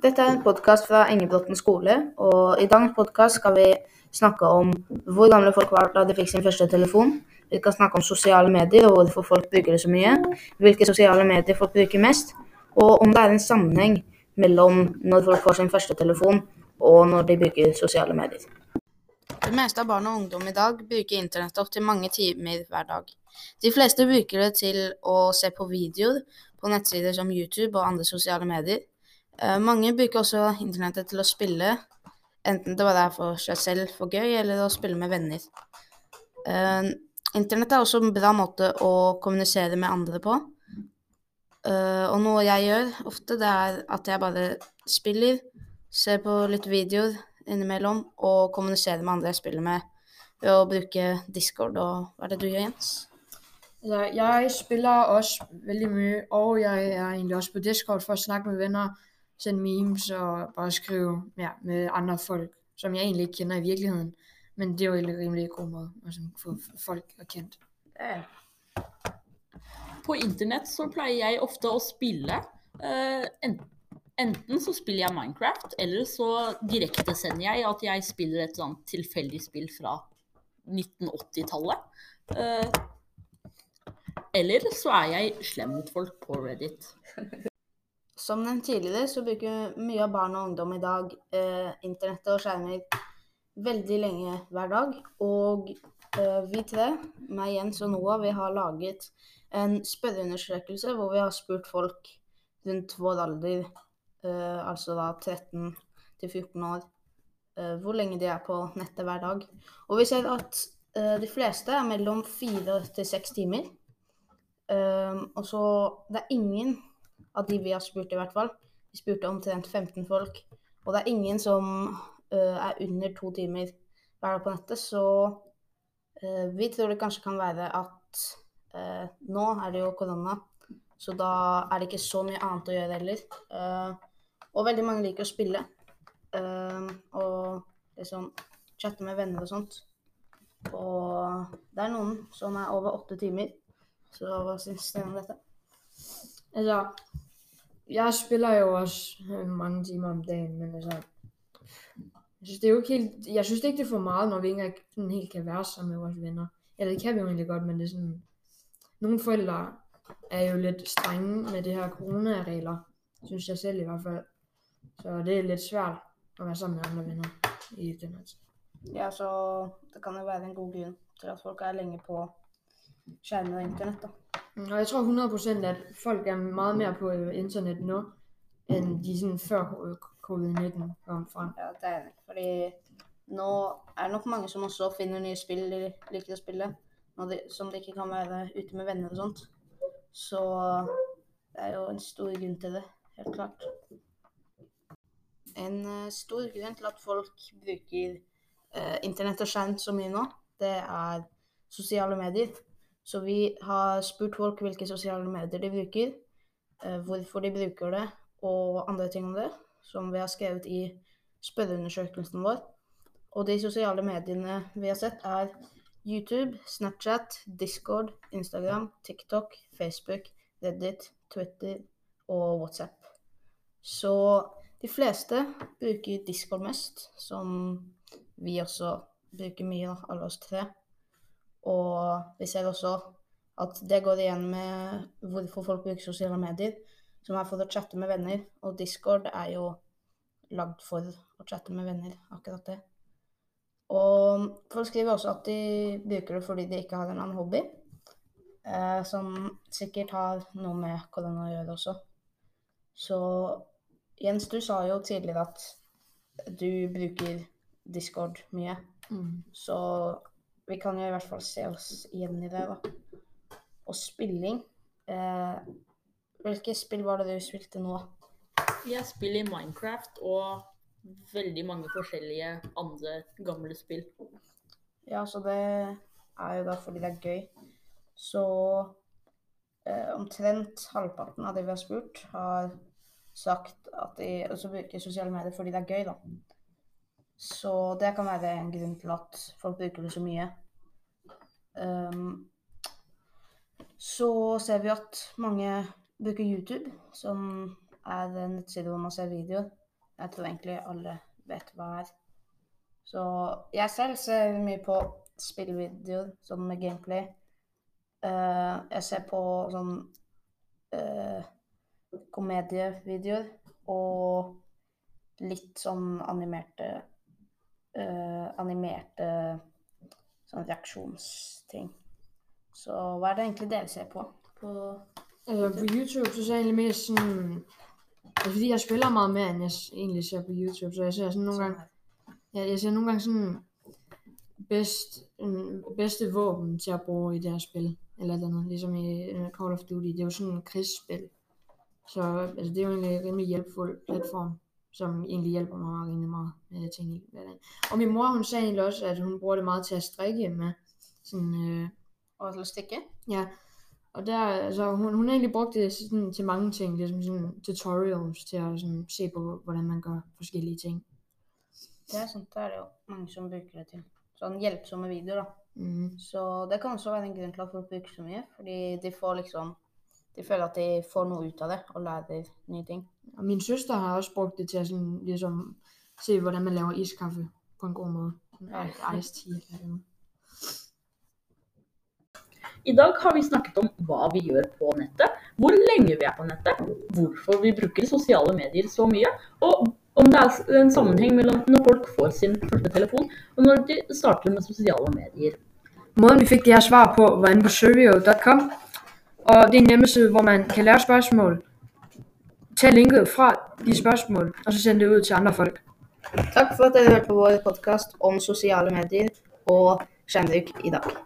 Dette er en podkast fra Engebråten skole, og i dagens podkast skal vi snakke om hvor gamle folk var da de fikk sin første telefon. Vi skal snakke om sosiale medier og hvorfor folk bruker det så mye. Hvilke sosiale medier folk bruker mest, og om det er en sammenheng mellom når folk får sin første telefon og når de bruker sosiale medier. Det meste av barn og ungdom i dag bruker internett opptil mange timer hver dag. De fleste bruker det til å se på videoer på nettsider som YouTube og andre sosiale medier. Eh, mange bruker også internettet til å spille, enten det bare er for seg selv for gøy, eller å spille med venner. Uh, internett er også en bra måte å kommunisere med andre på. Uh, og noe jeg gjør ofte, det er at jeg bare spiller, ser på litt videoer innimellom og kommuniserer med andre jeg spiller med, ved å bruke Discord. Og hva er det du gjør, Jens? Altså, jeg spiller også veldig mye, og jeg er egentlig også på Discord for å snakke med venner sende memes og bare skrive ja, med andre folk, som jeg egentlig ikke kender i virkeligheden. Men det er jo en rimelig god måde at få folk kjent. Ja. På internett så pleier jeg ofte å spille. Uh, enten så spiller jeg Minecraft, eller så direktesender jeg at jeg spiller et sånt tilfeldig spill fra 1980-tallet. Uh, eh, eller så er jeg slem mot folk på Reddit. Som nevnt tidligere, så bruker mye av barn og ungdom i dag eh, internettet og skjermer veldig lenge hver dag. Og eh, vi tre, meg, Jens og Noah, vi har laget en spørreundersøkelse hvor vi har spurt folk rundt vår alder, eh, altså da 13 til 14 år, eh, hvor lenge de er på nettet hver dag. Og vi ser at eh, de fleste er mellom fire til seks timer. Eh, og så det er ingen av de vi har spurt, i hvert fall. Vi spurte omtrent 15 folk. Og det er ingen som uh, er under to timer hver dag på nettet, så uh, vi tror det kanskje kan være at uh, nå er det jo korona, så da er det ikke så mye annet å gjøre heller. og veldig mange liker å spille. og liksom chatte med venner og sånt. Og det er noen som er over åtte timer. Så hva syns dere om dette? Altså, jeg spiller jo også øh, mange timer om dagen, men altså, jeg synes, det er jo ikke helt, jeg synes ikke, det er for meget, når vi ikke sådan helt kan være sammen med vores venner. Eller det kan vi jo egentlig godt, men det er sådan, nogle forældre er jo lidt strenge med det her corona-regler, synes jeg selv i hvert fald. Så det er lidt svært at være sammen med andre venner i den her. Ja, så det kan jo være en god grunn til at folk er lenge på skjermen og internett, da. Og jeg tror 100% at folk er meget mere på øh, internett nå enn de sådan før covid-19 kom frem. Ja, det er det. Fordi nå er det nok mange som også finner nye spill de liker å spille, de, som de ikke kan være ute med venner og sånt. Så det er jo en stor grunn til det, helt klart. En uh, stor grunn til at folk bruker uh, internett og skjerm så mye nå, det er sosiale medier. Så vi har spurt folk hvilke sosiale medier de bruker, eh, hvorfor de bruker det, og andre ting om det, som vi har skrevet i spørreundersøkelsen vår. Og de sosiale mediene vi har sett, er YouTube, Snapchat, Discord, Instagram, TikTok, Facebook, Reddit, Twitter og WhatsApp. Så de fleste bruker Discord mest, som vi også bruker mye, alle oss tre. Og vi ser også at det går igjen med hvorfor folk bruker sosiale medier, som er for å chatte med venner. Og Discord er jo lagd for å chatte med venner, akkurat det. Og folk skriver også at de bruker det fordi de ikke har en annen hobby. Eh, som sikkert har noe med korona å gjøre også. Så Jens, du sa jo tidligere at du bruker Discord mye. Mm. Så vi kan jo i hvert fall se oss igjen i det, da. Og spilling eh, Hvilke spill var det du spilte nå? Jeg spiller i Minecraft og veldig mange forskjellige andre gamle spill. Ja, så det er jo da fordi det er gøy. Så eh, omtrent halvparten av de vi har spurt, har sagt at de også bruker sosiale medier fordi det er gøy, da. Så det kan være en grunn til at folk bruker det så mye. Um, så ser vi at mange bruker YouTube, som er en nettside hvor man ser videoer. jeg tror egentlig alle vet hva det er. Så jeg selv ser mye på spillvideoer, sånn med gameplay. Uh, jeg ser på sånn uh, komedievideoer og litt sånn animerte eh, Animerte sånn reaksjonsting. Så hva er det egentlig dere ser på? på Altså på YouTube, så ser jeg egentlig mer sånn det er fordi jeg spiller meget mer enn jeg egentlig ser på YouTube, så jeg ser sådan nogle gange... jeg, jeg ser nogle gange sådan bedst, bedste våben til at bruge i det her spil. Eller et eller andet, ligesom i øh, Call of Duty. Det er jo sådan en krigsspil. Så altså, det er jo egentlig en rimelig hjælpfuld platform, som egentlig hjælper mig rimelig meget med ting i hverdagen. Og min mor, hun sagde egentlig også, at hun bruger det meget til at strikke med. Sådan, øh, Og til å stikke? Ja, og der, altså, hun, hun har egentlig brugt det sådan, til mange ting, ligesom sådan tutorials til at sådan, se på, hvordan man gør forskellige ting. Det er sant, det er det jo mange som bruker det til. Sånn hjelpsomme videoer, da. Mm. Så det kan også være en grunn til at folk bruker så mye, fordi de får liksom De føler at de får noe ut av det og lærer nye ting. Og min søster har også brugt det til at sådan, ligesom, se, hvordan man laver iskaffe på en god måde. Ja. Ja. Ice tea eller noget. I dag har vi snakket om hva vi gjør på nettet, hvor lenge vi er på nettet, hvorfor vi bruker sosiale medier så mye, og om det er en sammenheng mellom når folk får sin første telefon, og når de starter med sosiale medier. Måden vi fikk de her svar på var inde på surveo.com, og det er en hjemmeside, hvor man kan lære spørgsmål, tage linket fra de spørgsmål, og så sende det ud til andre folk. Takk for at dere hørte på vår podkast om sosiale medier og skjermbruk i dag.